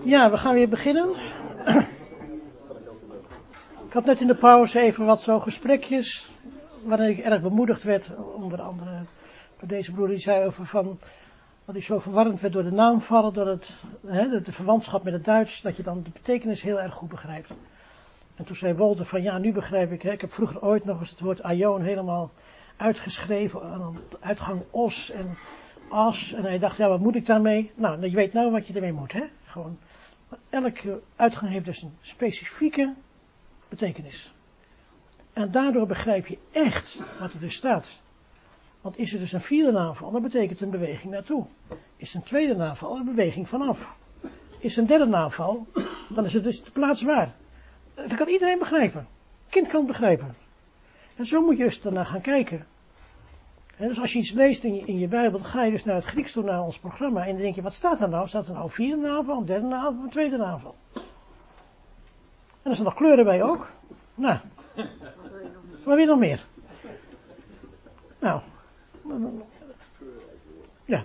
Ja, we gaan weer beginnen. Ik had net in de pauze even wat zo gesprekjes, waarin ik erg bemoedigd werd, onder andere door deze broer die zei over van, dat hij zo verwarrend werd door de naamvallen, door het, hè, de verwantschap met het Duits, dat je dan de betekenis heel erg goed begrijpt. En toen zei Wolter van, ja, nu begrijp ik, hè, ik heb vroeger ooit nog eens het woord aion helemaal uitgeschreven, aan uitgang os en as, en hij dacht, ja, wat moet ik daarmee? Nou, je weet nou wat je ermee moet, hè. Gewoon, elke uitgang heeft dus een specifieke betekenis. En daardoor begrijp je echt wat er dus staat. Want is er dus een vierde naamval, dan betekent een beweging naartoe. Is een tweede naamval een beweging vanaf. Is een derde naamval, dan is het dus de plaats waar. Dat kan iedereen begrijpen. kind kan het begrijpen. En zo moet je dus daarna gaan kijken. Dus als je iets leest in je, in je Bijbel, dan ga je dus naar het Grieks toe, naar ons programma. En dan denk je, wat staat er nou? Staat er nou vierde naamval, een derde naamval, een tweede naamval? En er zijn nog kleuren bij ook. Nou, wat wil nog meer? Nou, ja.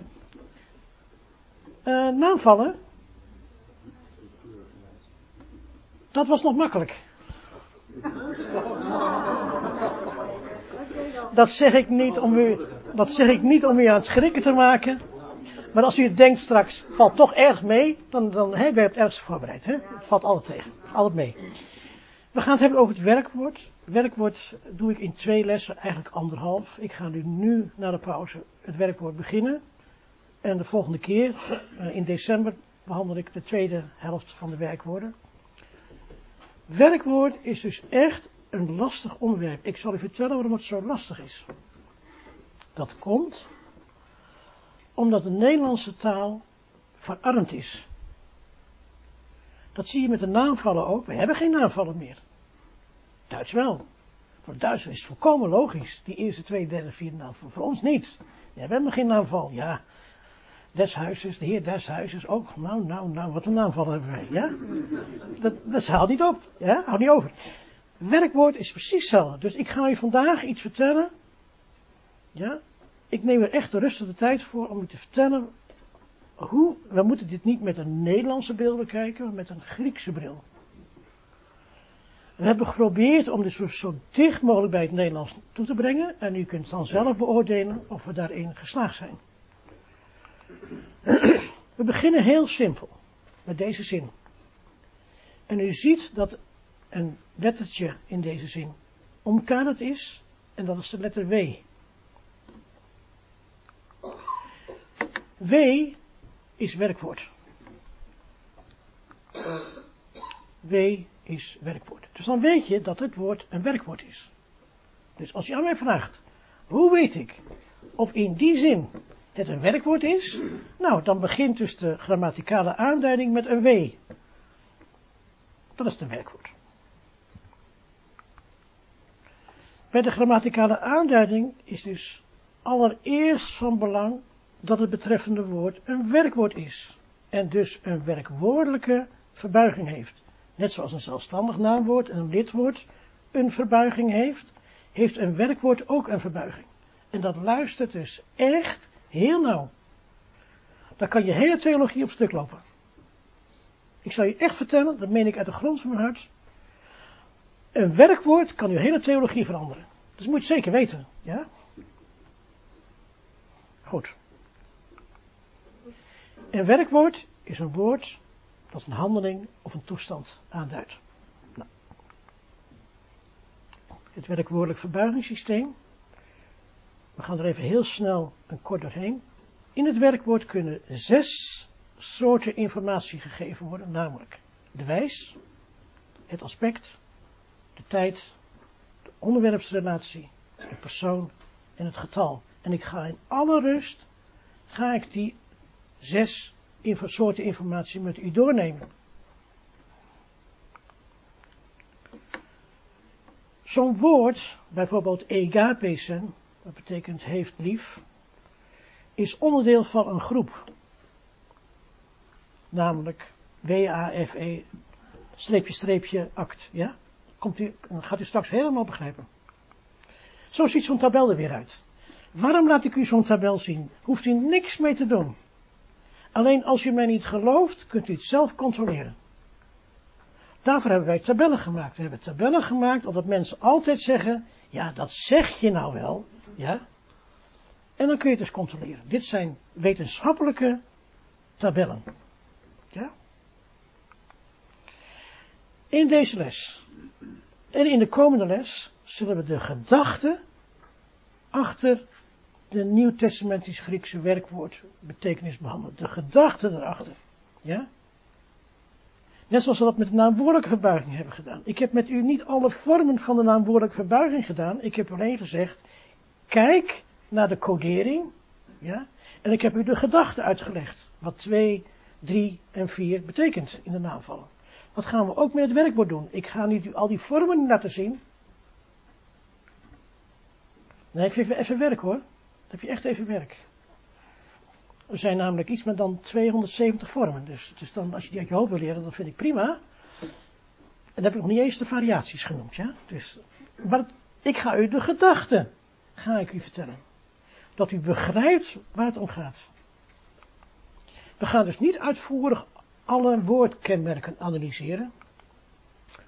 Uh, naamvallen. Dat was nog makkelijk. Dat zeg ik niet om u, dat zeg ik niet om u aan het schrikken te maken. Maar als u denkt straks, valt toch erg mee, dan, dan hè, we het ergens voorbereid. Hè? Het valt altijd tegen, altijd mee. We gaan het hebben over het werkwoord. Het werkwoord doe ik in twee lessen, eigenlijk anderhalf. Ik ga nu, nu na de pauze het werkwoord beginnen. En de volgende keer, eh, in december, behandel ik de tweede helft van de werkwoorden. Werkwoord is dus echt een lastig onderwerp. Ik zal u vertellen waarom het zo lastig is. Dat komt omdat de Nederlandse taal verarmd is. Dat zie je met de naamvallen ook. We hebben geen naamvallen meer. Duits wel. Voor Duits is het volkomen logisch. Die eerste, tweede, derde, vierde naamval. Voor ons niet. We hebben geen naamval. Ja. Des huizes, de heer des huizes ook. Nou, nou, nou, wat een naamval hebben wij. Ja? Dat, dat haalt niet op. Ja, houdt niet over. Werkwoord is precies hetzelfde. Dus ik ga u vandaag iets vertellen. Ja. Ik neem er echt de rust de tijd voor om u te vertellen hoe, we moeten dit niet met een Nederlandse bril bekijken, maar met een Griekse bril. We hebben geprobeerd om dit zo, zo dicht mogelijk bij het Nederlands toe te brengen. En u kunt dan zelf beoordelen of we daarin geslaagd zijn. We beginnen heel simpel. Met deze zin. En u ziet dat een lettertje in deze zin omkaderd is. En dat is de letter W. W is werkwoord. W is werkwoord. Dus dan weet je dat het woord een werkwoord is. Dus als je aan mij vraagt, hoe weet ik of in die zin het een werkwoord is? Nou, dan begint dus de grammaticale aanduiding met een W. Dat is een werkwoord. Bij de grammaticale aanduiding is dus allereerst van belang dat het betreffende woord een werkwoord is. En dus een werkwoordelijke verbuiging heeft. Net zoals een zelfstandig naamwoord en een lidwoord een verbuiging heeft, heeft een werkwoord ook een verbuiging. En dat luistert dus echt heel nauw. Daar kan je hele theologie op stuk lopen. Ik zal je echt vertellen, dat meen ik uit de grond van mijn hart. Een werkwoord kan je hele theologie veranderen. Dat moet je zeker weten, ja? Goed. Een werkwoord is een woord dat een handeling of een toestand aanduidt. Nou. Het werkwoordelijk verbuigingssysteem. We gaan er even heel snel en kort doorheen. In het werkwoord kunnen zes soorten informatie gegeven worden, namelijk de wijs, het aspect, de tijd, de onderwerpsrelatie, de persoon en het getal. En ik ga in alle rust, ga ik die zes soorten informatie met u doornemen. Zo'n woord, bijvoorbeeld egapesen, dat betekent heeft lief, is onderdeel van een groep. Namelijk W-A-F-E, streepje, streepje, act, ja? Komt u, gaat u straks helemaal begrijpen. Zo ziet zo'n tabel er weer uit. Waarom laat ik u zo'n tabel zien? Hoeft u niks mee te doen. Alleen als u mij niet gelooft, kunt u het zelf controleren. Daarvoor hebben wij tabellen gemaakt. We hebben tabellen gemaakt omdat mensen altijd zeggen, ja, dat zeg je nou wel, ja. En dan kun je het dus controleren. Dit zijn wetenschappelijke tabellen. Ja. In deze les en in de komende les zullen we de gedachte achter de Nieuw-Testamentisch Griekse werkwoord betekenis behandelen. De gedachte erachter. Ja? Net zoals we dat met de naamwoordelijke verbuiging hebben gedaan. Ik heb met u niet alle vormen van de naamwoordelijke verbuiging gedaan. Ik heb alleen gezegd, kijk naar de codering. Ja? En ik heb u de gedachte uitgelegd. Wat 2, 3 en 4 betekent in de naamvallen. Dat gaan we ook met het werkwoord doen. Ik ga niet al die vormen laten zien. Nee, ik heb even werk hoor. Dan heb je echt even werk. Er zijn namelijk iets meer dan 270 vormen. Dus, dus dan, als je die uit je hoofd wil leren, dan vind ik prima. En dan heb ik nog niet eens de variaties genoemd. Ja? Dus, maar ik ga u de gedachten, ga ik u vertellen. Dat u begrijpt waar het om gaat. We gaan dus niet uitvoerig alle woordkenmerken analyseren.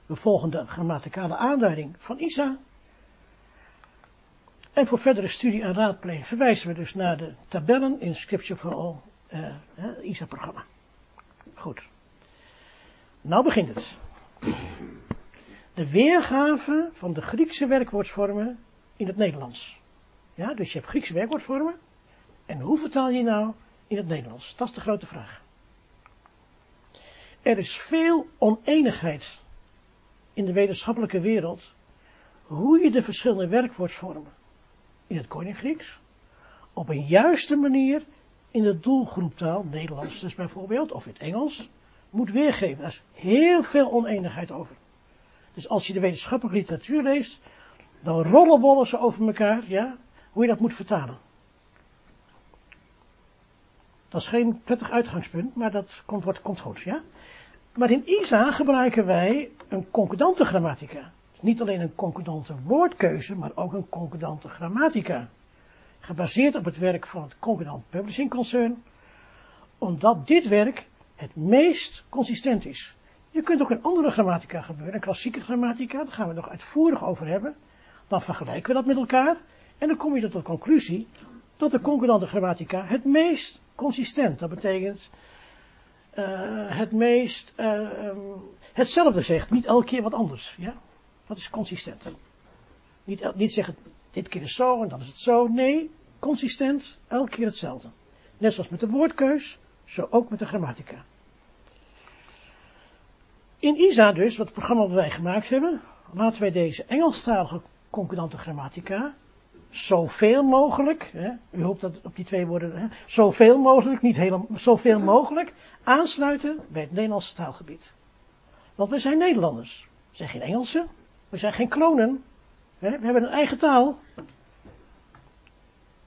We volgen de grammaticale aanduiding van Isa. En voor verdere studie en raadpleging verwijzen we dus naar de tabellen in Scripture for All uh, ISA-programma. Goed. Nou begint het. De weergave van de Griekse werkwoordsvormen in het Nederlands. Ja, dus je hebt Griekse werkwoordvormen. En hoe vertaal je nou in het Nederlands? Dat is de grote vraag. Er is veel oneenigheid in de wetenschappelijke wereld hoe je de verschillende werkwoordsvormen in het Koninkrijks op een juiste manier in de doelgroeptaal, Nederlands dus bijvoorbeeld, of in het Engels, moet weergeven. Daar is heel veel oneenigheid over. Dus als je de wetenschappelijke literatuur leest, dan rollenbollen ze over elkaar, ja, hoe je dat moet vertalen. Dat is geen prettig uitgangspunt, maar dat komt, wordt, komt goed, ja. Maar in ISA gebruiken wij een concordante grammatica. Niet alleen een concordante woordkeuze, maar ook een concordante grammatica. Gebaseerd op het werk van het Concordant Publishing Concern, omdat dit werk het meest consistent is. Je kunt ook een andere grammatica gebeuren, een klassieke grammatica, daar gaan we nog uitvoerig over hebben. Dan vergelijken we dat met elkaar en dan kom je tot de conclusie dat de concordante grammatica het meest consistent, dat betekent het meest uh, um, hetzelfde zegt, niet elke keer wat anders. Ja? Dat is consistent. Niet, niet zeggen, dit keer is zo en dan is het zo. Nee, consistent, elke keer hetzelfde. Net zoals met de woordkeus, zo ook met de grammatica. In ISA dus, wat programma dat wij gemaakt hebben, laten wij deze Engelstalige concordante grammatica zoveel mogelijk, hè, u hoopt dat op die twee woorden, hè, zoveel mogelijk, niet helemaal, zoveel mogelijk, aansluiten bij het Nederlandse taalgebied. Want we zijn Nederlanders. We zijn geen Engelsen, we zijn geen klonen. Hè, we hebben een eigen taal.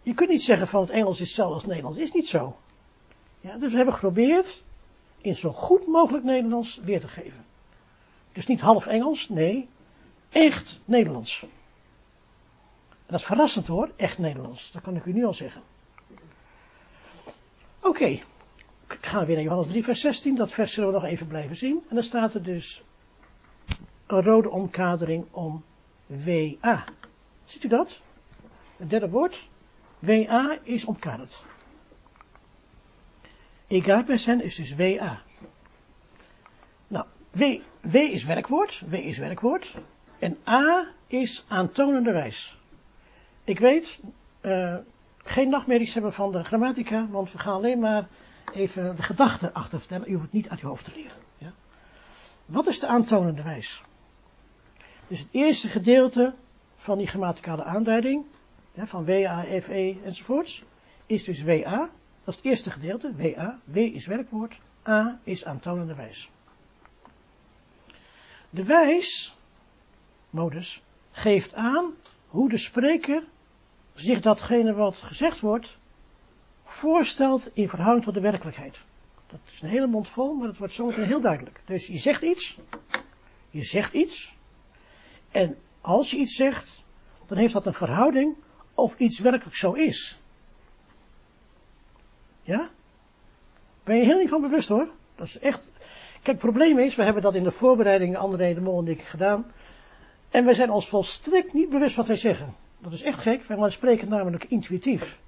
Je kunt niet zeggen van het Engels is hetzelfde als het Nederlands, is niet zo. Ja, dus we hebben geprobeerd in zo goed mogelijk Nederlands weer te geven. Dus niet half Engels, nee, echt Nederlands dat is verrassend hoor, echt Nederlands. Dat kan ik u nu al zeggen. Oké, okay. gaan we weer naar Johannes 3 vers 16. Dat vers zullen we nog even blijven zien. En dan staat er dus een rode omkadering om WA. Ziet u dat? Het derde woord. WA is omkaderd. Egapersen is dus WA. Nou, w, w is werkwoord. W is werkwoord. En A is aantonende wijs. Ik weet, uh, geen nachtmerries hebben van de grammatica, want we gaan alleen maar even de gedachten achter vertellen. U hoeft het niet uit uw hoofd te leren. Ja? Wat is de aantonende wijs? Dus het eerste gedeelte van die grammaticale aanduiding, ja, van WA, FE enzovoorts, is dus WA. Dat is het eerste gedeelte, WA. W is werkwoord, A is aantonende wijs. De wijs, modus, geeft aan hoe de spreker zich datgene wat gezegd wordt voorstelt in verhouding tot de werkelijkheid. Dat is een hele mond vol, maar dat wordt zometeen heel duidelijk. Dus je zegt iets, je zegt iets, en als je iets zegt, dan heeft dat een verhouding of iets werkelijk zo is. Ja? Ben je heel niet van bewust hoor. Dat is echt. Kijk, het probleem is, we hebben dat in de voorbereiding, André de Mol en ik gedaan. En wij zijn ons volstrekt niet bewust wat wij zeggen. Dat is echt gek, wij spreken namelijk intuïtief.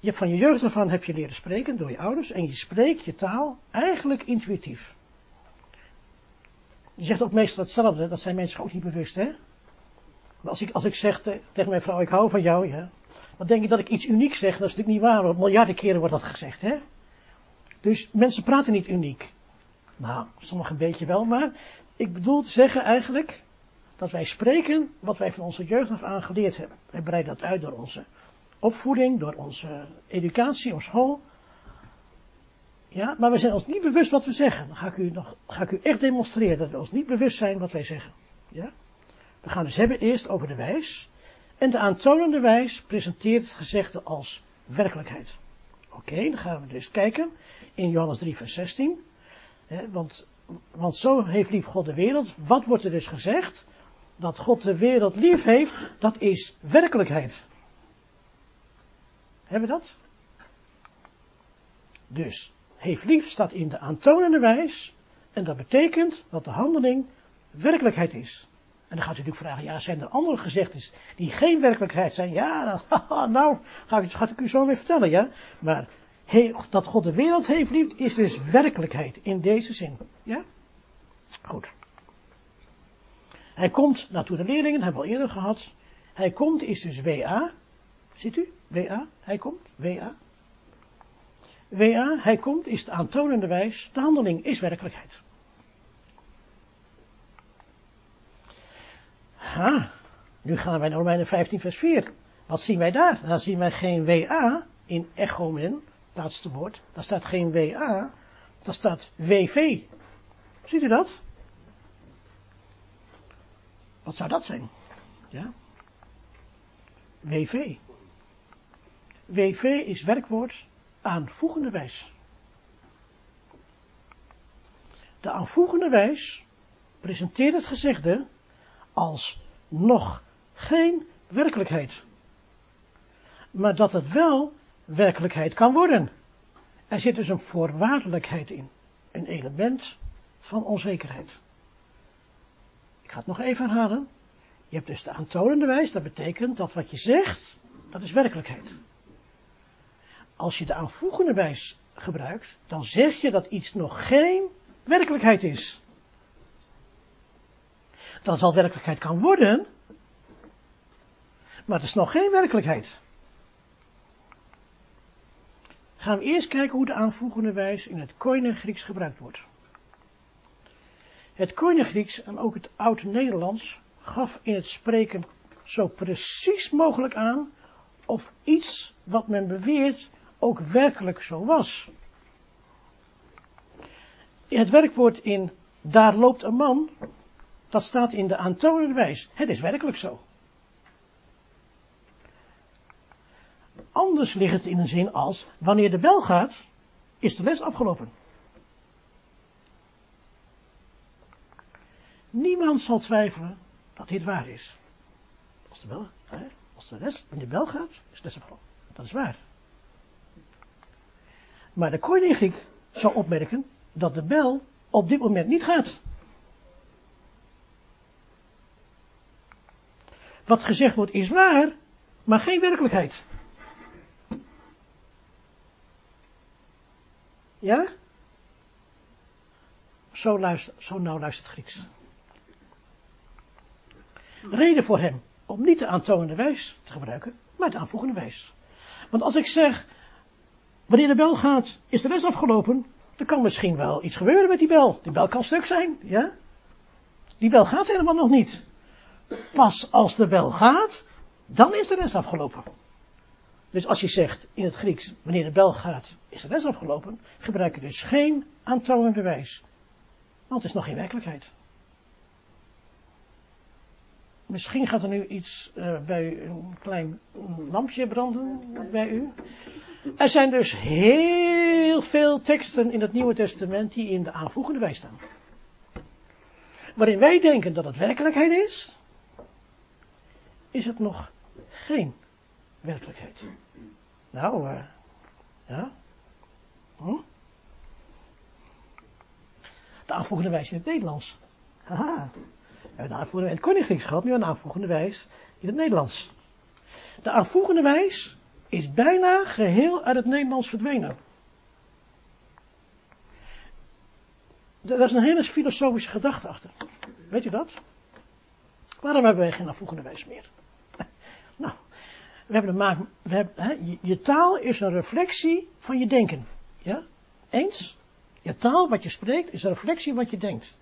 Je van je jeugd ervan heb je leren spreken door je ouders en je spreekt je taal eigenlijk intuïtief. Je zegt ook meestal hetzelfde, dat zijn mensen ook niet bewust, hè? Maar als ik, als ik zeg tegen mijn vrouw, ik hou van jou, ja, dan denk ik dat ik iets uniek zeg, dat is natuurlijk niet waar, want miljarden keren wordt dat gezegd, hè? Dus mensen praten niet uniek. Nou, sommigen een beetje wel, maar ik bedoel te zeggen eigenlijk dat wij spreken wat wij van onze jeugd af aan geleerd hebben. Wij breiden dat uit door onze opvoeding, door onze educatie op school. Ja, maar we zijn ons niet bewust wat we zeggen. Dan ga ik u, nog, ga ik u echt demonstreren dat we ons niet bewust zijn wat wij zeggen. Ja? We gaan dus hebben eerst over de wijs. En de aantonende wijs presenteert het gezegde als werkelijkheid. Oké, dan gaan we dus kijken in Johannes 3, vers 16. want, want zo heeft lief God de wereld. Wat wordt er dus gezegd? Dat God de wereld lief heeft, dat is werkelijkheid. Hebben we dat? Dus, heeft lief staat in de aantonende wijs. En dat betekent dat de handeling werkelijkheid is. En dan gaat u natuurlijk vragen, ja, zijn er andere gezegdes die geen werkelijkheid zijn? Ja, nou, ga ik, ga ik u zo weer vertellen, ja. Maar dat God de wereld heeft lief, is dus werkelijkheid in deze zin. Ja? Goed. Hij komt, naartoe de leerlingen, hebben we al eerder gehad. Hij komt is dus WA. Ziet u? WA. Hij komt. WA. WA. Hij komt is de aantonende wijs. De handeling is werkelijkheid. Ha. Nu gaan wij naar Romeinen 15 vers 4. Wat zien wij daar? Dan zien wij geen WA in echomen laatste woord, daar staat geen WA, daar staat WV. Ziet u dat? Wat zou dat zijn? Ja? WV. WV is werkwoord aanvoegende wijs. De aanvoegende wijs presenteert het gezegde als nog geen werkelijkheid. Maar dat het wel werkelijkheid kan worden. Er zit dus een voorwaardelijkheid in. Een element van onzekerheid. Ga het nog even herhalen. Je hebt dus de aantonende wijs, dat betekent dat wat je zegt, dat is werkelijkheid. Als je de aanvoegende wijs gebruikt, dan zeg je dat iets nog geen werkelijkheid is. Dat het wel werkelijkheid kan worden, maar het is nog geen werkelijkheid gaan we eerst kijken hoe de aanvoegende wijs in het Koine Grieks gebruikt wordt. Het Koine Grieks en ook het Oud-Nederlands gaf in het spreken zo precies mogelijk aan of iets wat men beweert ook werkelijk zo was. Het werkwoord in daar loopt een man, dat staat in de aantonende wijs. Het is werkelijk zo. Anders ligt het in een zin als, wanneer de bel gaat, is de les afgelopen. Niemand zal twijfelen dat dit waar is. Als de bel, hè, als de les, wanneer de bel gaat, is les afgelopen. Dat is waar. Maar de koning zou opmerken dat de bel op dit moment niet gaat. Wat gezegd wordt is waar, maar geen werkelijkheid. Ja? Zo, luister, zo nauw luistert Grieks. Reden voor hem om niet de aantonende wijs te gebruiken, maar de aanvoegende wijs. Want als ik zeg, wanneer de bel gaat, is de les afgelopen, dan kan misschien wel iets gebeuren met die bel. Die bel kan stuk zijn, ja? Die bel gaat helemaal nog niet. Pas als de bel gaat, dan is de les afgelopen. Dus als je zegt in het Grieks, wanneer de bel gaat, is de les afgelopen, gebruik je dus geen aantoonende wijs. Want het is nog geen werkelijkheid. Misschien gaat er nu iets uh, bij een klein lampje branden bij u. Er zijn dus heel veel teksten in het Nieuwe Testament die in de aanvoegende wijs staan. Waarin wij denken dat het werkelijkheid is, is het nog geen werkelijkheid. Nou, uh, ja. Hm? De aanvoegende wijs in het Nederlands. Haha. We hebben de aanvoegende wijs het nu een aanvoegende wijs in het Nederlands. De aanvoegende wijs is bijna geheel uit het Nederlands verdwenen. Er is een hele filosofische gedachte achter. Weet u dat? Waarom hebben wij geen aanvoegende wijs meer? Nou, we hebben de maak, we hebben, hè, je, je, taal is een reflectie van je denken. Ja? Eens? Je taal, wat je spreekt, is een reflectie van wat je denkt.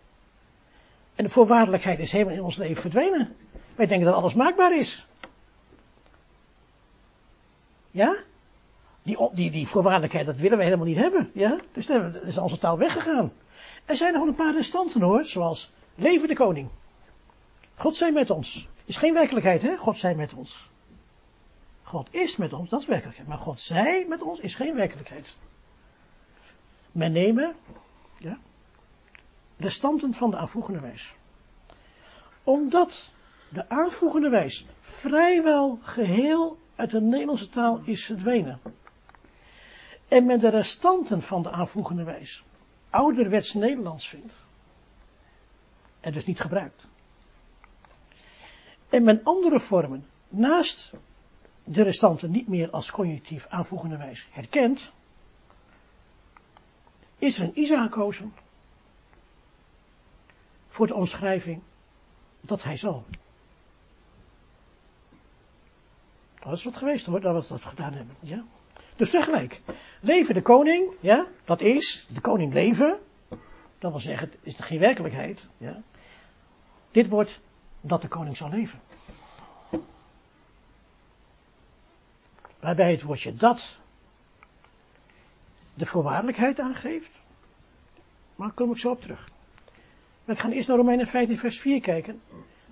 En de voorwaardelijkheid is helemaal in ons leven verdwenen. Wij denken dat alles maakbaar is. Ja? Die, die, die voorwaardelijkheid, dat willen wij helemaal niet hebben. Ja? Dus dan is onze taal weggegaan. Er zijn nog een paar restanten hoor, zoals leven de koning. God zij met ons. Is geen werkelijkheid, hè? God zij met ons. God is met ons, dat is werkelijkheid. Maar God zij met ons is geen werkelijkheid. Men nemen, ja, restanten van de aanvoegende wijs. Omdat de aanvoegende wijs vrijwel geheel uit de Nederlandse taal is verdwenen. En men de restanten van de aanvoegende wijs ouderwets Nederlands vindt. En dus niet gebruikt. En men andere vormen naast de restanten niet meer als conjunctief aanvoegende wijs herkent, is er een Isa gekozen voor omschrijving dat hij zal. Dat is wat geweest hoor, dat we dat gedaan hebben. Ja? Dus tegelijk, leven de koning, ja, dat is, de koning leven, dat wil zeggen, het is geen werkelijkheid, ja. Dit wordt dat de koning zal leven. Waarbij het woordje dat de voorwaardelijkheid aangeeft. Maar daar kom ik zo op terug. Ik ga eerst naar Romeinen 15 vers 4 kijken.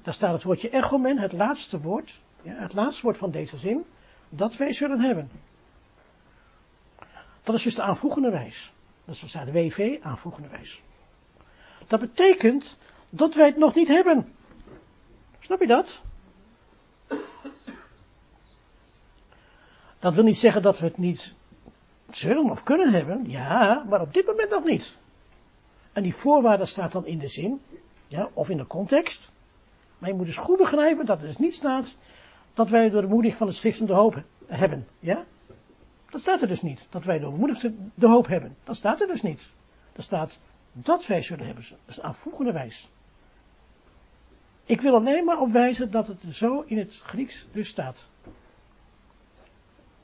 Daar staat het woordje echomen, het laatste woord, ja, het laatste woord van deze zin, dat wij zullen hebben. Dat is dus de aanvoegende wijs. Dat is wat de WV, aanvoegende wijs. Dat betekent dat wij het nog niet hebben. Snap je dat? Dat wil niet zeggen dat we het niet zullen of kunnen hebben. Ja, maar op dit moment nog niet. En die voorwaarde staat dan in de zin, ja, of in de context. Maar je moet dus goed begrijpen dat er dus niet staat dat wij door de moedig van het schrift de hoop hebben. Ja? Dat staat er dus niet. Dat wij door moedig de hoop hebben. Dat staat er dus niet. Er staat dat wij zullen hebben. Dat aanvoegende wijs. Ik wil alleen maar op wijzen dat het zo in het Grieks dus staat.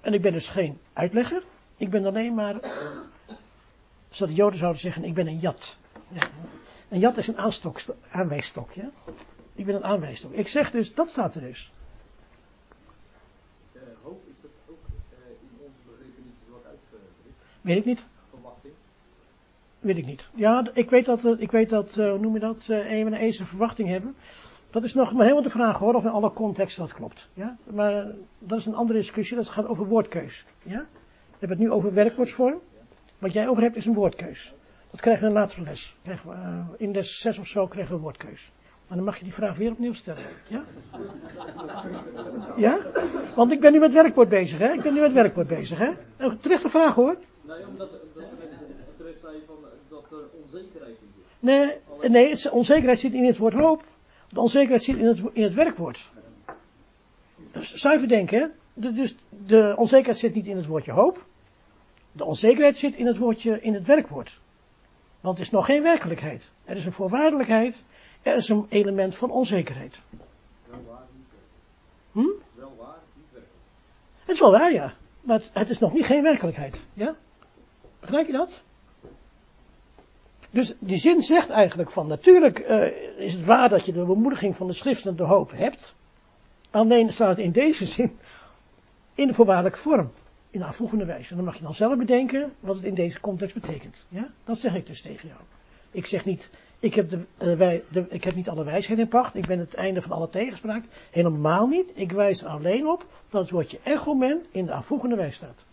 En ik ben dus geen uitlegger. Ik ben alleen maar, zoals de Joden zouden zeggen, ik ben een jat. Ja. Een jat is een aanstok, aanwijsstok. Ja? Ik ben een aanwijsstok. Ik zeg dus, dat staat er dus. Uh, hoop is dat ook uh, in onze begrippen niet uitgedrukt? Weet ik niet. Verwachting? Weet ik niet. Ja, ik weet dat, ik weet dat uh, hoe noem je dat, een en een verwachting hebben. Dat is nog maar helemaal de vraag hoor, of in alle contexten dat klopt. Ja? Maar dat is een andere discussie, dat gaat over woordkeus. Ja? We hebben het nu over werkwoordsvorm. Wat jij over hebt is een woordkeus. Dat krijgen we in een latere les. Krijgen we, uh, in les 6 of zo krijgen we woordkeus. Maar dan mag je die vraag weer opnieuw stellen. Ja? Ja? Want ik ben nu met werkwoord bezig, hè? Ik ben nu met werkwoord bezig, hè? Een terechte vraag hoor. Nee, omdat dat terecht zei van dat er onzekerheid in zit. Nee, nee, het, onzekerheid zit in het woord hoop. De onzekerheid zit in het, in het werkwoord. Zuiver denken, hè? De, dus de onzekerheid zit niet in het woordje hoop. De onzekerheid zit in het woordje, in het werkwoord. Want het is nog geen werkelijkheid. Er is een voorwaardelijkheid. Er is een element van onzekerheid. Hm? Niet. Het is wel waar, ja. Maar het, is nog niet geen werkelijkheid. Ja? Begrijp je dat? Dus die zin zegt eigenlijk van, natuurlijk uh, is het waar dat je de bemoediging van de schrift en de hoop hebt. Alleen staat in deze zin in de voorwaardelijke vorm. In de aanvoegende wijze. En dan mag je dan zelf bedenken wat het in deze context betekent. Ja? Dat zeg ik dus tegen jou. Ik zeg niet, ik heb, de, uh, wij, de, ik heb niet alle wijsheid in pacht. Ik ben het einde van alle tegenspraak. Helemaal niet. Ik wijs er alleen op dat het woordje echomen in de aanvoegende wijze staat.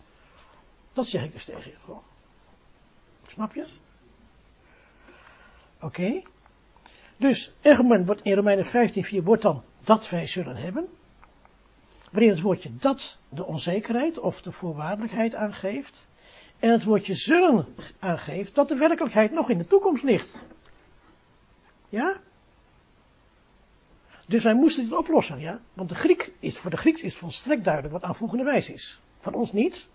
Dat zeg ik dus tegen je. Snap je? Oké. Dus echomen wordt in Romeinen 15:4 wordt dan dat wij zullen hebben. Waarin het woordje dat de onzekerheid of de voorwaardelijkheid aangeeft. en het woordje zullen aangeeft dat de werkelijkheid nog in de toekomst ligt. Ja? Dus wij moesten dit oplossen, ja? Want de Griek is, voor de Grieks is volstrekt duidelijk wat aanvoegende wijs is. Van ons niet.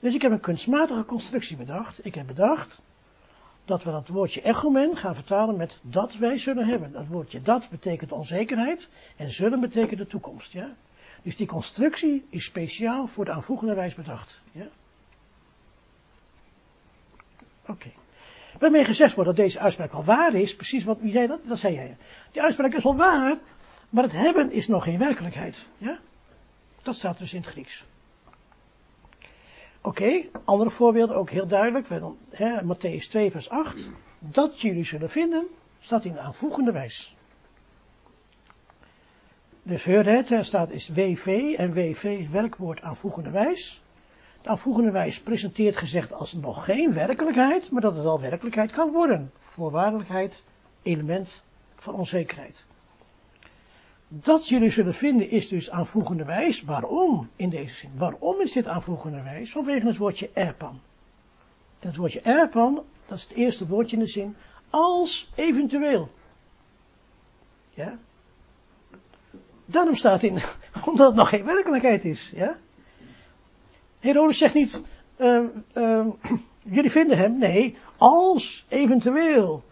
Dus ik heb een kunstmatige constructie bedacht. Ik heb bedacht dat we dat woordje echomen gaan vertalen met dat wij zullen hebben. Dat woordje dat betekent onzekerheid en zullen betekent de toekomst, ja? Dus die constructie is speciaal voor de aanvoegende wijs bedacht, ja? Oké. Okay. Waarmee gezegd wordt dat deze uitspraak al waar is, precies wat, wie zei dat? Dat zei jij. Die uitspraak is al waar, maar het hebben is nog geen werkelijkheid. Ja? Dat staat dus in het Grieks. Oké, andere voorbeelden ook heel duidelijk. Hè, Matthäus 2 vers 8. Dat jullie zullen vinden, staat in aanvoegende wijs. Dus heur het, er staat is WV en WV is werkwoord aanvoegende wijs. De aanvoegende wijs presenteert gezegd als nog geen werkelijkheid, maar dat het al werkelijkheid kan worden. Voorwaardelijkheid, element van onzekerheid. Dat jullie zullen vinden is dus aanvoegende wijs. Waarom in deze zin? Waarom is dit aanvoegende wijs? Vanwege het woordje erpan. En het woordje erpan, dat is het eerste woordje in de zin, als eventueel. Ja? Daarom staat in, omdat het nog geen werkelijkheid is. Ja? Herodes zegt niet, uh, uh, jullie vinden hem. Nee, als eventueel.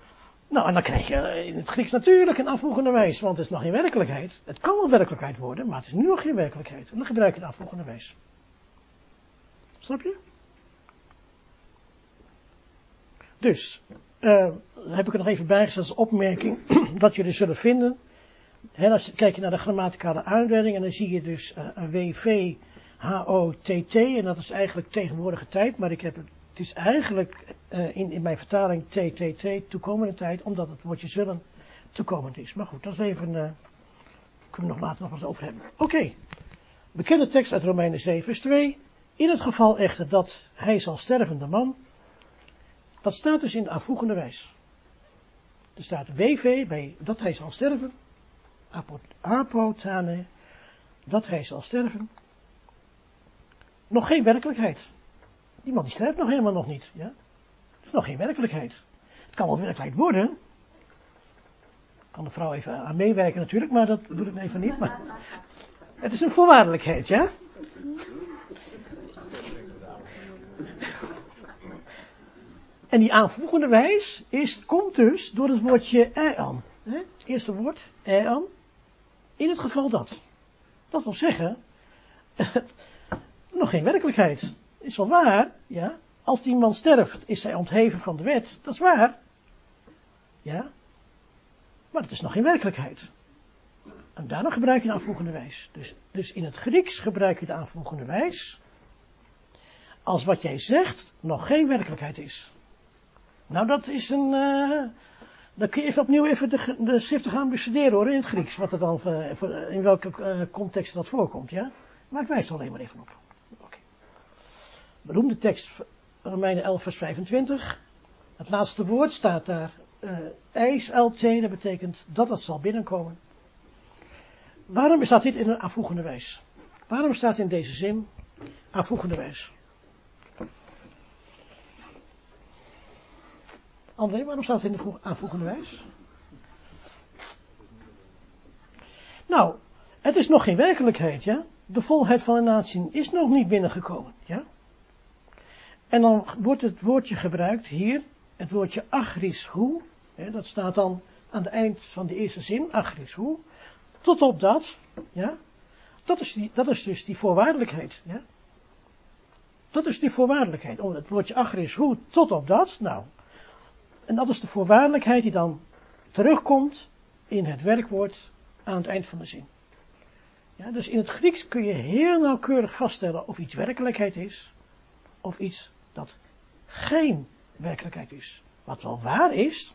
Nou, en dan krijg je in het Grieks natuurlijk een afvoegende wijs, want het is nog geen werkelijkheid. Het kan wel werkelijkheid worden, maar het is nu nog geen werkelijkheid. En dan gebruik je de afvoegende wijs. Snap je? Dus, uh, heb ik er nog even bijgezet als opmerking, dat jullie zullen vinden. He, kijk je naar de grammaticale aanduiding en dan zie je dus uh, een WV, en dat is eigenlijk tegenwoordige tijd, maar ik heb het is eigenlijk uh, in, in mijn vertaling TTT, toekomende tijd, omdat het woordje zullen toekomend is. Maar goed, dat is even, uh, kunnen we nog later nog eens over hebben. Oké, bekende tekst uit Romeinen 7 vers 2. In het geval echter dat hij zal sterven, de man, dat staat dus in de aanvoegende wijs. Er staat WV bij dat hij zal sterven, apotane, dat hij zal sterven. Nog geen werkelijkheid. Die man die sterft nog helemaal nog niet. Ja? Het is nog geen werkelijkheid. Het kan wel werkelijkheid worden. Kan de vrouw even aan meewerken natuurlijk, maar dat doe ik even niet. Maar het is een voorwaardelijkheid, ja? En die aanvoegende wijs is, komt dus door het woordje ean. Het eerste woord, ean. In het geval dat. Dat wil zeggen, nog geen werkelijkheid is wel waar, ja. Als die man sterft, is hij ontheven van de wet. Dat is waar. Ja. Maar het is nog geen werkelijkheid. En daarom gebruik je de aanvoegende wijs. Dus, dus in het Grieks gebruik je de aanvoegende wijs. Als wat jij zegt nog geen werkelijkheid is. Nou, dat is een. Uh, dan kun je even opnieuw even de, de schriften gaan bestuderen hoor in het Grieks. Wat er dan, uh, in welke uh, context dat voorkomt, ja. Maar ik wijs er alleen maar even op beroemde tekst, Romeinen 11 vers 25. Het laatste woord staat daar, uh, ijs LT, dat betekent dat het zal binnenkomen. Waarom staat dit in een aanvoegende wijs? Waarom staat in deze zin aanvoegende wijs? André, waarom staat het in de aanvoegende wijs? Nou, het is nog geen werkelijkheid, ja? De volheid van de natie is nog niet binnengekomen, ja? En dan wordt het woordje gebruikt hier, het woordje agris hoe, dat staat dan aan het eind van de eerste zin, agris hoe, tot op dat, ja, dat is, die, dat is dus die voorwaardelijkheid, ja. Dat is die voorwaardelijkheid, om het woordje agris hoe, tot op dat, nou, en dat is de voorwaardelijkheid die dan terugkomt in het werkwoord aan het eind van de zin. Ja, dus in het Grieks kun je heel nauwkeurig vaststellen of iets werkelijkheid is, of iets dat geen werkelijkheid is. Wat wel waar is,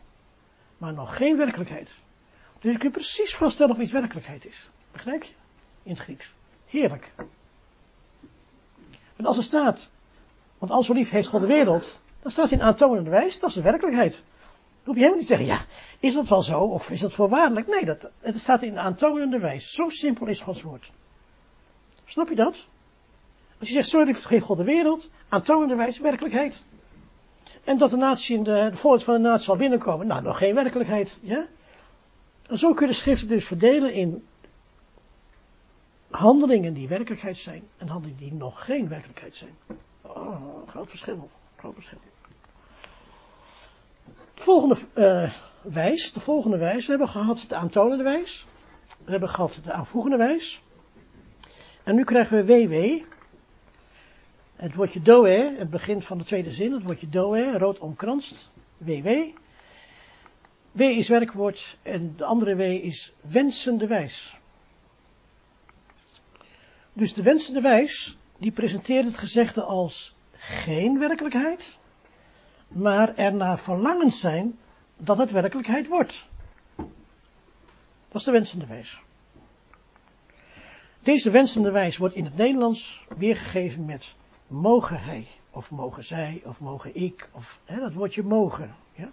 maar nog geen werkelijkheid. Dus je kunt precies vaststellen of iets werkelijkheid is. Begrijp je? In het Grieks. Heerlijk. Want als er staat, want als zo lief heeft God de wereld, dan staat in aantonende wijs, dat is de werkelijkheid. Dan hoef je helemaal niet zeggen, ja, is dat wel zo, of is dat voorwaardelijk? Nee, dat, het staat in aantonende wijs. Zo simpel is Gods woord. Snap je dat? Als je zegt, zo heeft God de wereld, aantoonende wijze werkelijkheid. En dat de natie in de, de van de natie zal binnenkomen, nou nog geen werkelijkheid. Ja? En zo kun je de schriften dus verdelen in handelingen die werkelijkheid zijn en handelingen die nog geen werkelijkheid zijn. Oh, groot verschil. De volgende uh, wijs, de volgende wijs, we hebben gehad de aantonende wijs. We hebben gehad de aanvoegende wijs. En nu krijgen we WW. Het woordje doe, het begin van de tweede zin, het woordje doe, rood omkranst, WW. W is werkwoord en de andere W is wensende wijs. Dus de wensende wijs, die presenteert het gezegde als geen werkelijkheid, maar ernaar verlangend zijn dat het werkelijkheid wordt. Dat is de wensende wijs. Deze wensende wijs wordt in het Nederlands weergegeven met mogen hij, of mogen zij, of mogen ik, of hè, dat woordje mogen. Ja?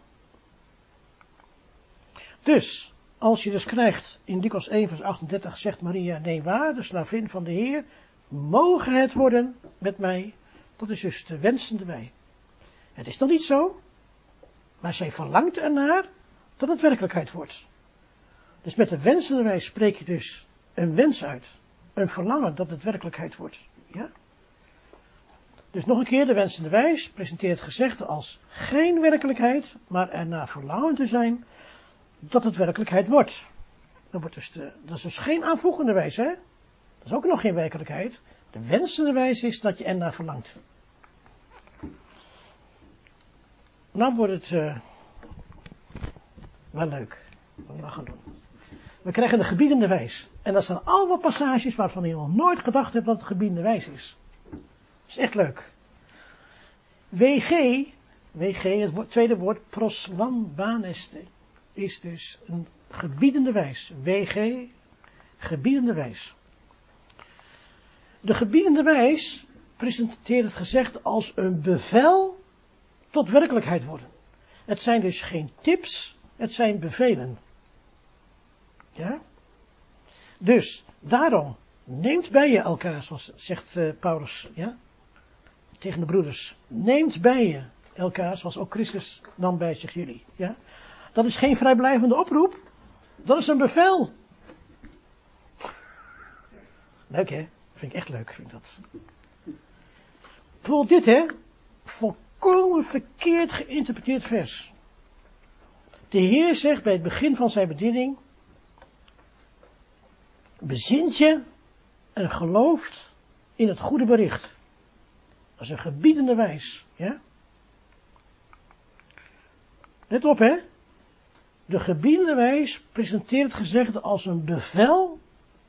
Dus, als je dus krijgt, in Dikos 1 vers 38 zegt Maria, nee waar, de slavin van de Heer, mogen het worden met mij, dat is dus de wensende wij. Het is nog niet zo, maar zij verlangt ernaar dat het werkelijkheid wordt. Dus met de wensende wij spreek je dus een wens uit, een verlangen dat het werkelijkheid wordt. Ja? Dus nog een keer, de wensende wijs presenteert gezegde als geen werkelijkheid, maar ernaar verlangen te zijn dat het werkelijkheid wordt. Dat, wordt dus de, dat is dus geen aanvoegende wijs, hè? Dat is ook nog geen werkelijkheid. De wensende wijs is dat je ernaar verlangt. Nou wordt het uh, wel leuk. We gaan doen. We krijgen de gebiedende wijs. En dat zijn allemaal passages waarvan je nog nooit gedacht hebt dat het gebiedende wijs is. Dat is echt leuk. WG, WG, het tweede woord, proslambaneste is dus een gebiedende wijs. WG, gebiedende wijs. De gebiedende wijs presenteert het gezegd als een bevel tot werkelijkheid worden. Het zijn dus geen tips, het zijn bevelen. Ja? Dus, daarom, neemt bij je elkaar, zoals zegt uh, Paulus, ja? Tegen de broeders. Neemt bij je elkaar, zoals ook Christus nam bij zich jullie, ja? Dat is geen vrijblijvende oproep. Dat is een bevel. Leuk hè? Vind ik echt leuk, vind ik dat. Bijvoorbeeld dit hè. Volkomen verkeerd geïnterpreteerd vers. De Heer zegt bij het begin van zijn bediening. Bezint je en gelooft in het goede bericht. Dat is een gebiedende wijs. Ja? Let op hè. De gebiedende wijs presenteert het gezegde als een bevel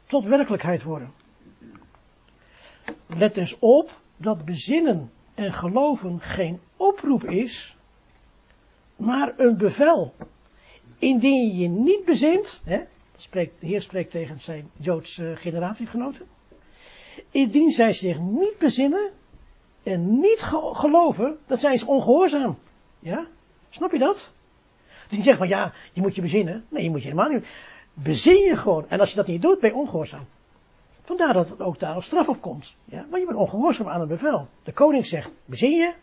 tot werkelijkheid worden. Let dus op dat bezinnen en geloven geen oproep is, maar een bevel. Indien je je niet bezint, hè, spreekt, de Heer spreekt tegen zijn Joodse generatiegenoten, indien zij zich niet bezinnen en niet geloven, dan zijn ze ongehoorzaam. Ja? Snap je dat? Dus niet zeggen van ja, je moet je bezinnen. Nee, je moet je helemaal niet. Bezin je gewoon. En als je dat niet doet, ben je ongehoorzaam. Vandaar dat het ook daar op straf op komt. Ja, maar je bent ongehoorzaam aan een bevel. De koning zegt, bezin je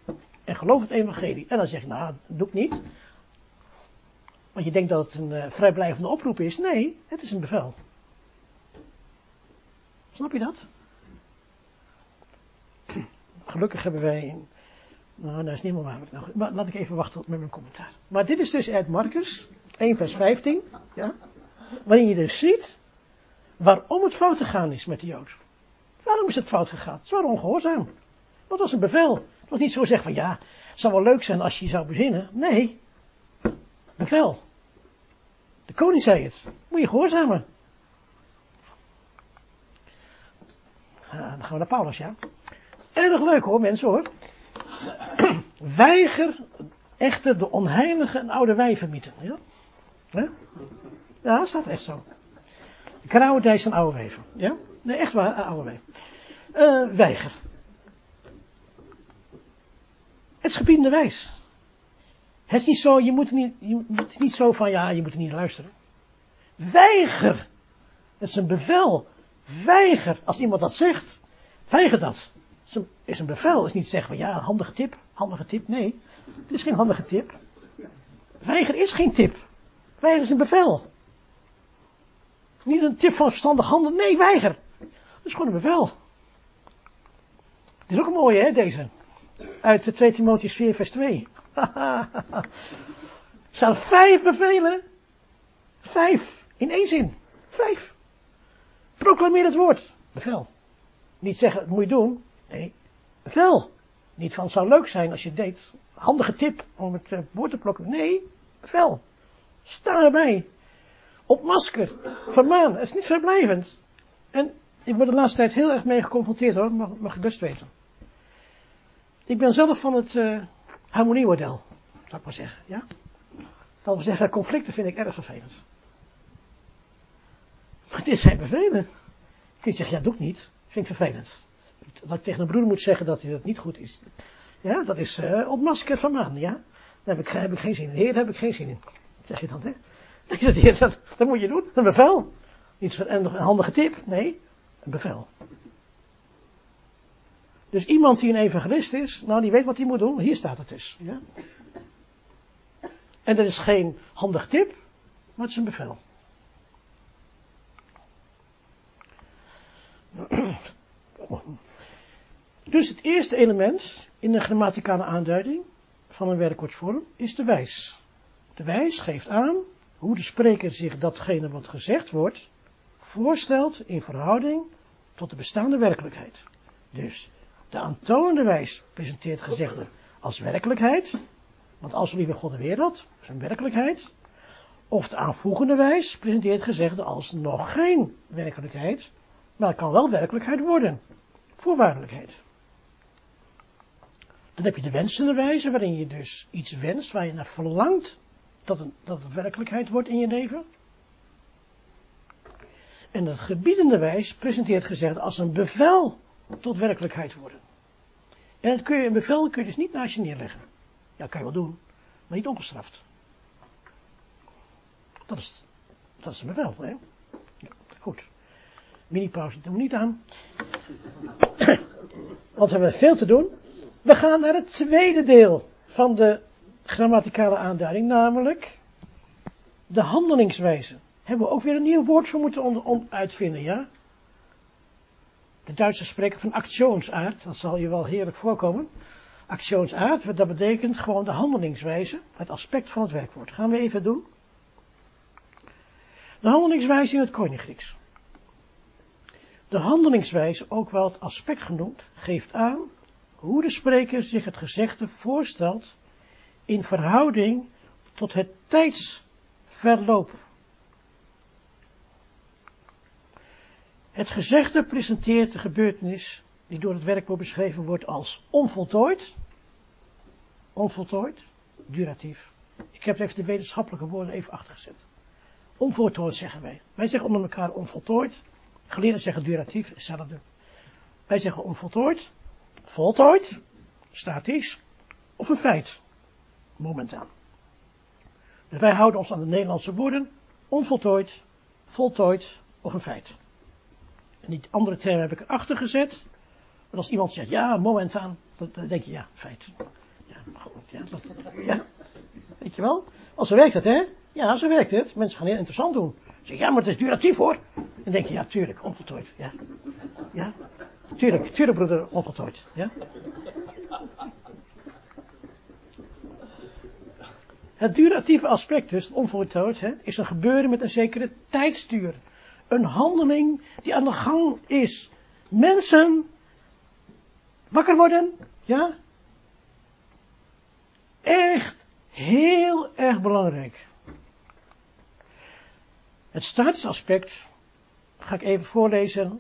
en geloof het evangelie. En dan zeg je, nou, dat doe ik niet. Want je denkt dat het een uh, vrijblijvende oproep is. Nee, het is een bevel. Snap je dat? Gelukkig hebben wij nou, dat is niet meer waar. Maar laat ik even wachten met mijn commentaar. Maar dit is dus uit Marcus 1 vers 15. Ja, waarin je dus ziet waarom het fout gegaan is met de Jood. Waarom is het fout gegaan? Ze waren ongehoorzaam. Dat was een bevel. Het was niet zo zeggen van ja, het zou wel leuk zijn als je zou bezinnen. Nee, bevel. De koning zei het. Moet je gehoorzamen. Uh, dan gaan we naar Paulus, ja. Erg leuk hoor, mensen hoor. Weiger echter de onheilige en oude wijven. Ja? Ja, staat echt zo. Krauwendijs zijn oude wijven. Ja? Nee, echt waar, oude wijven. Uh, weiger. Het is gebiedende wijs. Het is niet zo, je moet niet, je, het is niet zo van, ja, je moet er niet luisteren. Weiger. Het is een bevel. Weiger. Als iemand dat zegt, weiger dat. is een, is een bevel. is niet zeggen van ja, handige tip, handige tip. Nee, het is geen handige tip. Weiger is geen tip. Weiger is een bevel. Niet een tip van verstandig handelen. Nee, weiger. Dat is gewoon een bevel. Dit is ook een mooie, hè, deze. Uit de 2 Timotheus 4, vers 2. er vijf bevelen. Vijf. In één zin. Vijf. Proclameer het woord. Bevel. Niet zeggen, het moet je doen. Nee, bevel. Niet van, het zou leuk zijn als je deed. Handige tip om het uh, woord te plukken. Nee, bevel. Sta erbij. Op masker. Vermaan. Het is niet verblijvend. En ik word de laatste tijd heel erg mee geconfronteerd hoor, mag, mag ik best weten. Ik ben zelf van het uh, harmoniemodel, zou ik maar zeggen. Ja? Dat wil zeggen, conflicten vind ik erg vervelend. Maar dit zijn bevelen. Kun je zeggen, ja, doe ik niet. Vind ik vervelend. Dat ik tegen een broer moet zeggen dat hij dat niet goed is. Ja, dat is uh, op masker van ja. Daar heb ik, heb ik geen zin in. Heer, daar heb ik geen zin in. Zeg je dan, hè? Dat, dat moet je doen. Een bevel. Niet een handige tip. Nee, een bevel. Dus iemand die een evangelist is, nou die weet wat hij moet doen, hier staat het dus. Ja? En dat is geen handig tip, maar het is een bevel. Dus het eerste element in de grammaticale aanduiding van een werkwoordvorm is de wijs. De wijs geeft aan hoe de spreker zich datgene wat gezegd wordt voorstelt in verhouding tot de bestaande werkelijkheid. Dus de aantoonde wijs presenteert gezegde als werkelijkheid, want als lieve God de wereld, is een werkelijkheid. Of de aanvoegende wijs presenteert gezegde als nog geen werkelijkheid, maar het kan wel werkelijkheid worden. Voorwaardelijkheid. Dan heb je de wensende wijze, waarin je dus iets wenst, waar je naar verlangt dat het, dat het werkelijkheid wordt in je leven. En het gebiedende wijs presenteert gezegd als een bevel tot werkelijkheid worden. En kun je, een bevel kun je dus niet naast je neerleggen. Ja, kan je wel doen, maar niet ongestraft. Dat is, dat is een bevel, hè? Ja, goed. Mini-pauze doen we niet aan. Want we hebben veel te doen. We gaan naar het tweede deel van de grammaticale aanduiding, namelijk de handelingswijze. Hebben we ook weer een nieuw woord voor moeten uitvinden, ja? De Duitsers spreken van actionsaard, dat zal je wel heerlijk voorkomen. Actionsaard, dat betekent gewoon de handelingswijze, het aspect van het werkwoord. Gaan we even doen. De handelingswijze in het Koninggrieks. De handelingswijze, ook wel het aspect genoemd, geeft aan hoe de spreker zich het gezegde voorstelt in verhouding tot het tijdsverloop. Het gezegde presenteert de gebeurtenis die door het werkwoord beschreven wordt als onvoltooid, onvoltooid, duratief. Ik heb even de wetenschappelijke woorden even achtergezet. Onvoltooid zeggen wij. Wij zeggen onder elkaar onvoltooid. Geleerden zeggen duratief, hetzelfde. Wij zeggen onvoltooid, voltooid, statisch, of een feit, momentaan. Dus wij houden ons aan de Nederlandse woorden, onvoltooid, voltooid of een feit. En die andere term heb ik erachter gezet. Maar als iemand zegt, ja, momentaan, dan denk je, ja, feit. Ja, ja, dat, ja. Weet je wel? Als zo werkt het, hè? Ja, zo werkt het. Mensen gaan heel interessant doen. Zeg, ja, maar het is duratief hoor. Dan denk je, ja, tuurlijk, onvoltooid. Ja. Ja. Tuurlijk, tuurlijk broeder, onvoltooid. Ja. Het duratieve aspect, dus onvoltooid, hè, is een gebeuren met een zekere tijdstuur. Een handeling die aan de gang is. Mensen wakker worden, ja? Echt heel erg belangrijk. Het statische aspect, ga ik even voorlezen,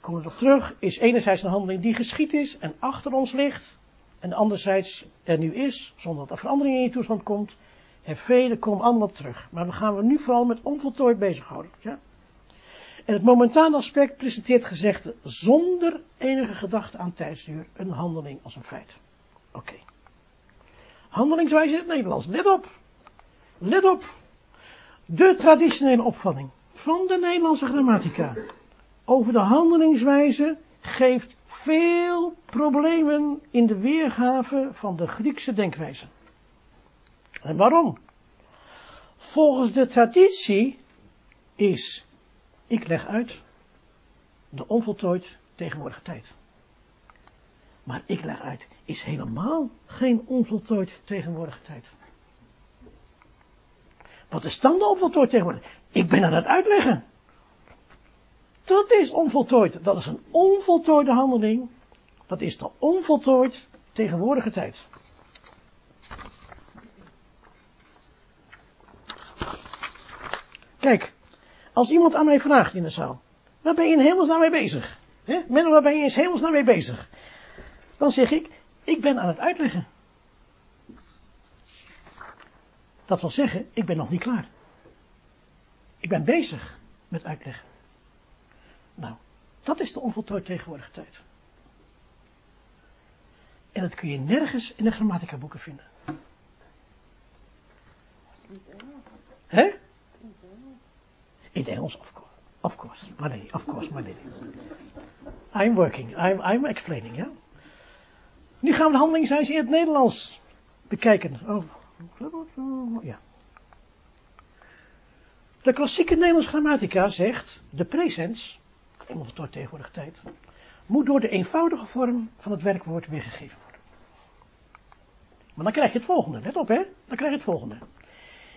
komen we nog terug, is enerzijds een handeling die geschied is en achter ons ligt, en anderzijds er nu is, zonder dat er verandering in je toestand komt, en vele komen allemaal terug. Maar we gaan we nu vooral met onvoltooid bezighouden. Ja? En het momentane aspect presenteert gezegde zonder enige gedachte aan tijdsduur een handeling als een feit. Oké. Handelingswijze in het Nederlands. Let op. Let op. De traditionele opvatting van de Nederlandse grammatica over de handelingswijze geeft veel problemen in de weergave van de Griekse denkwijze. En waarom? Volgens de traditie is, ik leg uit, de onvoltooid tegenwoordige tijd. Maar ik leg uit, is helemaal geen onvoltooid tegenwoordige tijd. Wat is dan de onvoltooid tegenwoordig? Ik ben aan het uitleggen. Dat is onvoltooid. Dat is een onvoltooide handeling. Dat is de onvoltooid tegenwoordige tijd. Kijk, als iemand aan mij vraagt in de zaal, waar ben je in hemelsnaam mee bezig? He? Waar ben je in hemelsnaam mee bezig? Dan zeg ik, ik ben aan het uitleggen. Dat wil zeggen, ik ben nog niet klaar. Ik ben bezig met uitleggen. Nou, dat is de onvoltooid tegenwoordige tijd. En dat kun je nergens in de grammatica boeken vinden. Hè? In het Engels, of course. Of course, maar nee, of course, maar nee. I'm working, I'm, I'm explaining, ja. Nu gaan we de handelingswijze in het Nederlands bekijken. Oh, ja. De klassieke Nederlandse grammatica zegt, de presens, tot tegenwoordige tijd, moet door de eenvoudige vorm van het werkwoord weergegeven worden. Maar dan krijg je het volgende, let op hè, dan krijg je het volgende.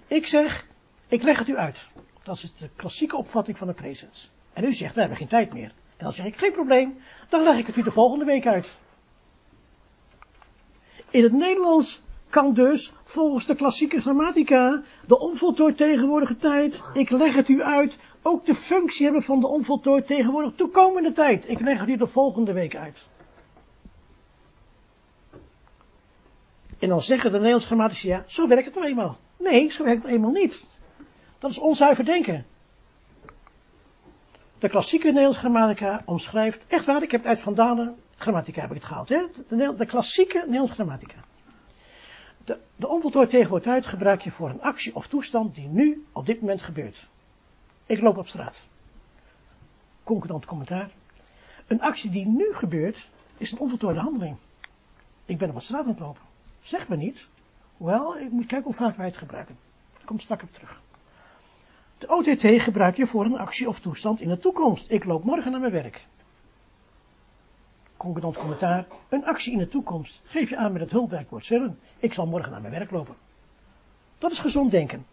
Ik zeg, ik leg het u uit. Dat is de klassieke opvatting van de presens. En u zegt, we hebben geen tijd meer. En dan zeg ik, geen probleem, dan leg ik het u de volgende week uit. In het Nederlands kan dus volgens de klassieke grammatica de onvoltooid tegenwoordige tijd, ik leg het u uit, ook de functie hebben van de onvoltooid tegenwoordig toekomende tijd. Ik leg u de volgende week uit. En dan zeggen de Nederlandse grammatici, ja, zo werkt het nou eenmaal. Nee, zo werkt het eenmaal niet. Dat is onzuiver denken. De klassieke Nederlandse grammatica omschrijft, echt waar, ik heb het uit Van Dalen, grammatica heb ik het gehaald, hè? De, de klassieke Nederlandse grammatica. De, de onvoltooid tegenwoordig gebruik je voor een actie of toestand die nu op dit moment gebeurt. Ik loop op straat. Concordant commentaar. Een actie die nu gebeurt, is een onvoltooide handeling. Ik ben op straat aan het lopen. Zeg me niet. Wel, ik moet kijken hoe vaak wij het gebruiken. Ik kom straks op terug. De OTT gebruik je voor een actie of toestand in de toekomst. Ik loop morgen naar mijn werk. Concordant commentaar. Een actie in de toekomst. Geef je aan met het hulpwerkwoord zullen. Ik zal morgen naar mijn werk lopen. Dat is gezond denken.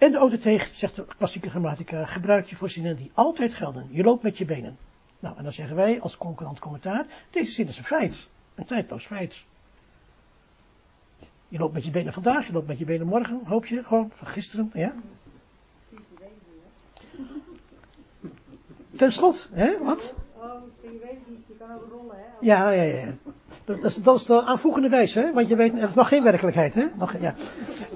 En de OTT, zegt de klassieke grammatica, gebruik je voor zinnen die altijd gelden. Je loopt met je benen. Nou, en dan zeggen wij als concurrent commentaar, deze zin is een feit. Een tijdloos feit. Je loopt met je benen vandaag, je loopt met je benen morgen, hoop je, gewoon, van gisteren, ja. Ten slot, hè, wat? Oh, je weet je kan rollen, hè? Ja, ja, ja. Dat is, dat de aanvoegende wijze, hè? want je weet, het is nog geen werkelijkheid, hè? Nog, ja.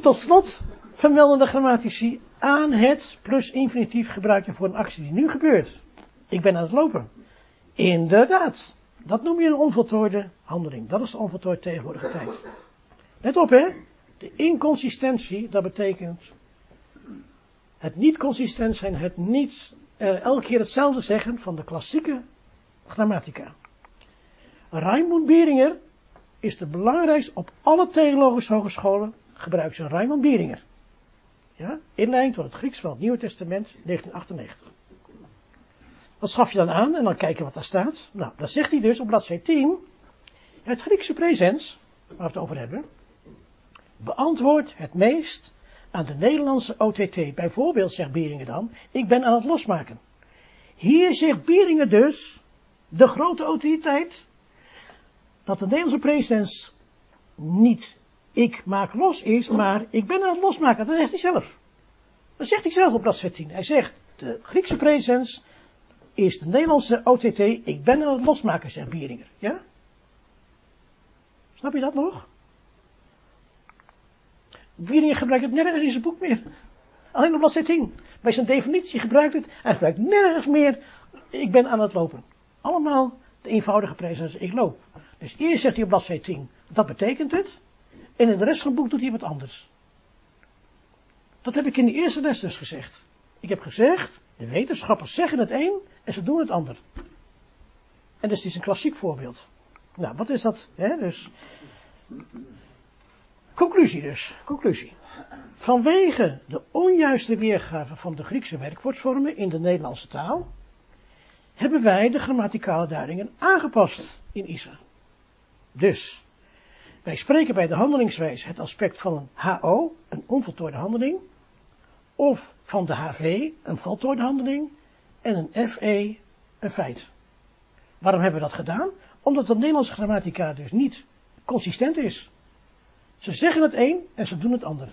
Tot slot vermelden de grammatici aan het plus infinitief gebruik je voor een actie die nu gebeurt. Ik ben aan het lopen. Inderdaad. Dat noem je een onvoltooide handeling. Dat is de onvoltooid tegenwoordige tijd. Let op, hè? De inconsistentie, dat betekent het niet consistent zijn, het niet uh, elke keer hetzelfde zeggen van de klassieke grammatica. Raimund Beringer is de belangrijkste op alle theologische hogescholen gebruikt ze Raimund Beringer. Ja, inleiding tot het Grieks van het Nieuwe Testament 1998. Dat schaf je dan aan en dan kijken wat daar staat. Nou, dan zegt hij dus op bladzijde 10, het Griekse presens, waar we het over hebben, beantwoordt het meest aan de Nederlandse OTT. Bijvoorbeeld zegt Beringen dan, ik ben aan het losmaken. Hier zegt Beringen dus, de grote autoriteit, dat de Nederlandse presens niet ik maak los is, maar ik ben aan het losmaken. Dat zegt hij zelf. Dat zegt hij zelf op bladzijde 10. Hij zegt, de Griekse presens is de Nederlandse OTT, ik ben aan het losmaken, zegt Bieringer. Ja? Snap je dat nog? Bieringer gebruikt het nergens in zijn boek meer. Alleen op bladzijde 10. Bij zijn definitie gebruikt het, hij gebruikt nergens meer, ik ben aan het lopen. Allemaal de eenvoudige presens, ik loop. Dus eerst zegt hij op bladzijde 10, dat betekent het. En in de rest van het boek doet hij wat anders. Dat heb ik in de eerste les dus gezegd. Ik heb gezegd, de wetenschappers zeggen het een en ze doen het ander. En dus het is een klassiek voorbeeld. Nou, wat is dat? Hè? Dus, conclusie dus, conclusie. Vanwege de onjuiste weergave van de Griekse werkwoordsvormen in de Nederlandse taal, hebben wij de grammaticale duidingen aangepast in ISA. Dus, wij spreken bij de handelingswijze het aspect van een HO, een onvoltooide handeling, of van de HV, een voltooide handeling, en een FE, een feit. Waarom hebben we dat gedaan? Omdat de Nederlandse grammatica dus niet consistent is. Ze zeggen het een en ze doen het ander.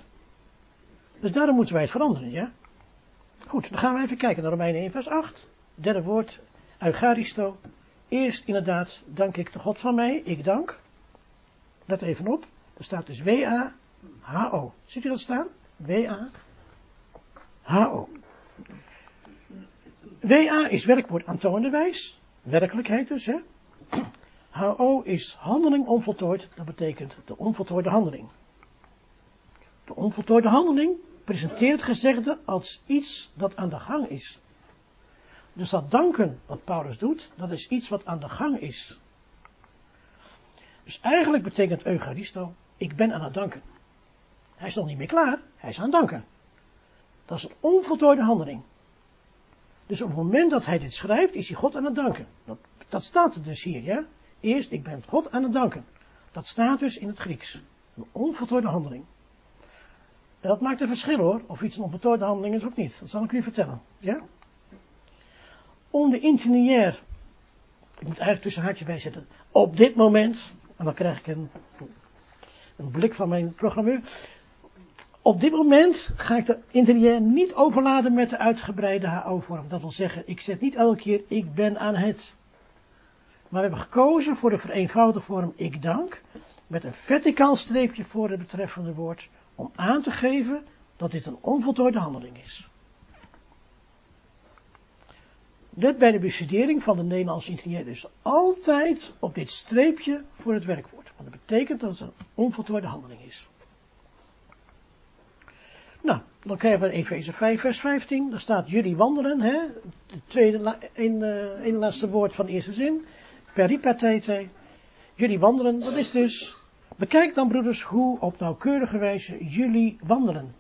Dus daarom moeten wij het veranderen, ja? Goed, dan gaan we even kijken naar Romeinen 1 vers 8. Derde woord, Eucharisto. Eerst inderdaad dank ik de God van mij, ik dank. Let even op, er staat dus W-A-H-O. Ziet u dat staan? W-A-H-O. W-A is werkwoord aantoonde wijs, werkelijkheid dus, hè. H-O is handeling onvoltooid, dat betekent de onvoltooide handeling. De onvoltooide handeling presenteert gezegde als iets dat aan de gang is. Dus dat danken wat Paulus doet, dat is iets wat aan de gang is. Dus eigenlijk betekent Eucharisto, ik ben aan het danken. Hij is nog niet meer klaar, hij is aan het danken. Dat is een onvoltooide handeling. Dus op het moment dat hij dit schrijft, is hij God aan het danken. Dat, dat staat er dus hier, ja. Eerst, ik ben God aan het danken. Dat staat dus in het Grieks. Een onvoltooide handeling. En dat maakt een verschil hoor, of iets een onvoltooide handeling is of niet. Dat zal ik u vertellen, ja. Om de intiniair, ik moet eigenlijk tussen haakjes bij zetten, op dit moment, en dan krijg ik een, een blik van mijn programmeur. Op dit moment ga ik de interieur niet overladen met de uitgebreide HO-vorm. Dat wil zeggen, ik zet niet elke keer ik ben aan het. Maar we hebben gekozen voor de vereenvoudigde vorm ik dank. Met een verticaal streepje voor het betreffende woord. Om aan te geven dat dit een onvoltooide handeling is. Let bij de bestudering van de Nederlandse interieur dus altijd op dit streepje voor het werkwoord. Want dat betekent dat het een onvoltooide handeling is. Nou, dan krijgen we Efeze 5 vers 15. Daar staat jullie wandelen, hè. Het tweede, uh, een laatste woord van de eerste zin. Peripatete. Jullie wandelen, dat is dus, bekijk dan broeders hoe op nauwkeurige wijze jullie wandelen.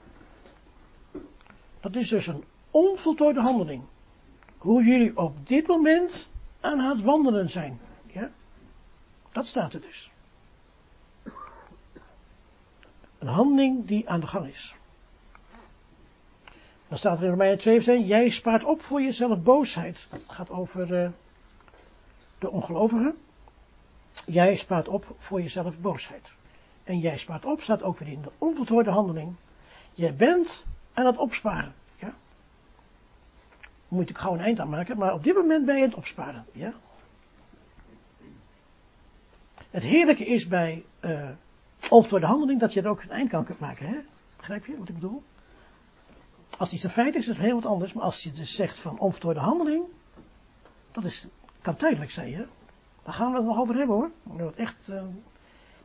Dat is dus een onvoltooide handeling. Hoe jullie op dit moment aan het wandelen zijn. Ja? Dat staat er dus. Een handeling die aan de gang is. Dan staat er in Romeinen 2, jij spaart op voor jezelf boosheid. Het gaat over uh, de ongelovigen. Jij spaart op voor jezelf boosheid. En jij spaart op staat ook weer in de onvoltooide handeling. Jij bent aan het opsparen. Moet ik gauw een eind aan maken, maar op dit moment ben je het opsparen. Ja? Het heerlijke is bij uh, onvoltooide handeling dat je er ook een eind aan kunt maken. Hè? Begrijp je wat ik bedoel? Als iets een feit is, is het heel wat anders. Maar als je dus zegt van onvoltooide handeling, dat is, kan tijdelijk zijn, hè. Daar gaan we het nog over hebben hoor. Wat echt uh,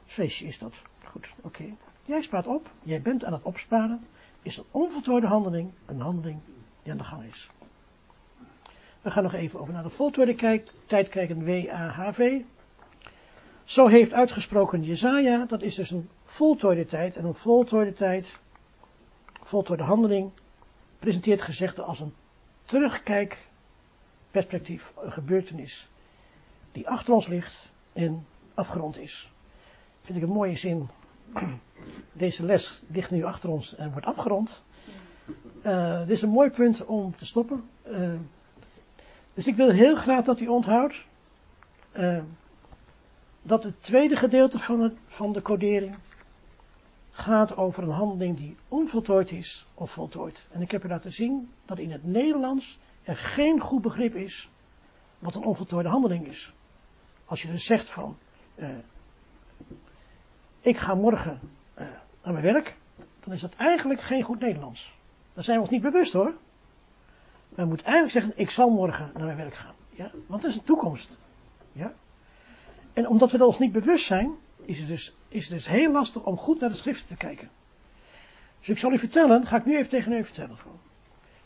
feestje is dat. Goed, oké. Jij spaart op, jij bent aan het opsparen. Is een onvoltooide handeling, een handeling die aan de gang is. We gaan nog even over naar de voltooide tijd kijken, W-A-H-V. Zo heeft uitgesproken Jezaja, dat is dus een voltooide tijd. En een voltooide tijd, voltooide handeling, presenteert gezegde als een terugkijkperspectief, een gebeurtenis die achter ons ligt en afgerond is. Vind ik een mooie zin. Deze les ligt nu achter ons en wordt afgerond. Uh, dit is een mooi punt om te stoppen. Uh, dus ik wil heel graag dat u onthoudt uh, dat het tweede gedeelte van, het, van de codering gaat over een handeling die onvoltooid is of voltooid. En ik heb u laten zien dat in het Nederlands er geen goed begrip is wat een onvoltooide handeling is. Als je dus zegt van, uh, ik ga morgen uh, naar mijn werk, dan is dat eigenlijk geen goed Nederlands. Daar zijn we ons niet bewust hoor. We moeten eigenlijk zeggen, ik zal morgen naar mijn werk gaan. Ja? Want dat is de toekomst. Ja? En omdat we dat ons niet bewust zijn, is het, dus, is het dus heel lastig om goed naar de schriften te kijken. Dus ik zal u vertellen, ga ik nu even tegen u vertellen.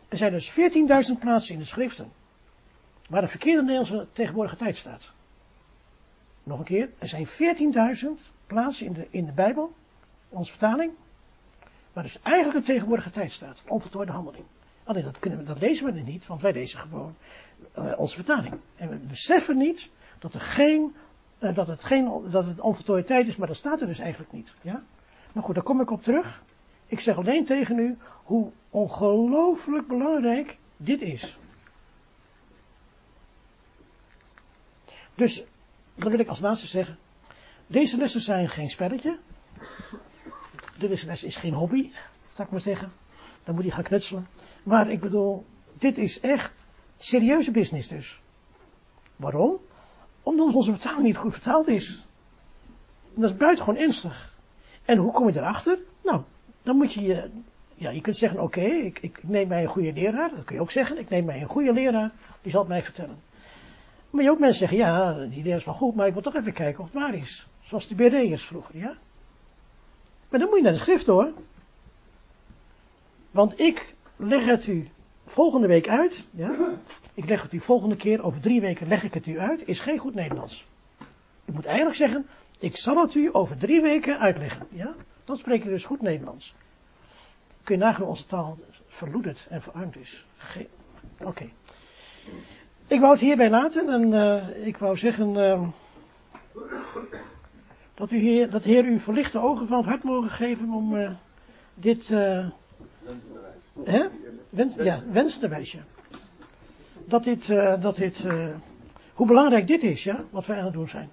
Er zijn dus 14.000 plaatsen in de schriften waar de verkeerde Nederlandse tegenwoordige tijd staat. nog een keer, er zijn 14.000 plaatsen in de, in de Bijbel, onze vertaling, waar dus eigenlijk een tegenwoordige tijd staat, onvoltooide handeling. Alleen dat, kunnen we, dat lezen we niet, want wij lezen gewoon uh, onze vertaling. En we beseffen niet dat er geen, uh, dat het geen, dat het tijd is, maar dat staat er dus eigenlijk niet. Ja? Maar goed, daar kom ik op terug. Ik zeg alleen tegen u hoe ongelooflijk belangrijk dit is. Dus, dat wil ik als laatste zeggen. Deze lessen zijn geen spelletje. Deze les is geen hobby, zou ik maar zeggen. Dan moet hij gaan knutselen. Maar ik bedoel, dit is echt serieuze business dus. Waarom? Omdat onze vertaling niet goed vertaald is. En dat is buitengewoon ernstig. En hoe kom je erachter? Nou, dan moet je je, ja, je kunt zeggen, oké, ik, ik neem mij een goede leraar. Dat kun je ook zeggen, ik neem mij een goede leraar, die zal het mij vertellen. Maar je ook mensen zeggen, ja, die leraar is wel goed, maar ik wil toch even kijken of het waar is. Zoals de Bereërs vroeger, ja. Maar dan moet je naar de schrift hoor. Want ik leg het u volgende week uit, ja. Ik leg het u volgende keer, over drie weken leg ik het u uit, is geen goed Nederlands. Ik moet eigenlijk zeggen, ik zal het u over drie weken uitleggen, ja. Dan spreek je dus goed Nederlands. Kun je nagaan onze taal verloederd en verarmd is. Oké. Ik wou het hierbij laten en uh, ik wou zeggen uh, dat, u heer, dat Heer u verlichte ogen van het hart mogen geven om uh, dit. Hè? Wens, ja, ja. Dat dit, dat dit hoe belangrijk dit is, ja, wat wij aan het doen zijn.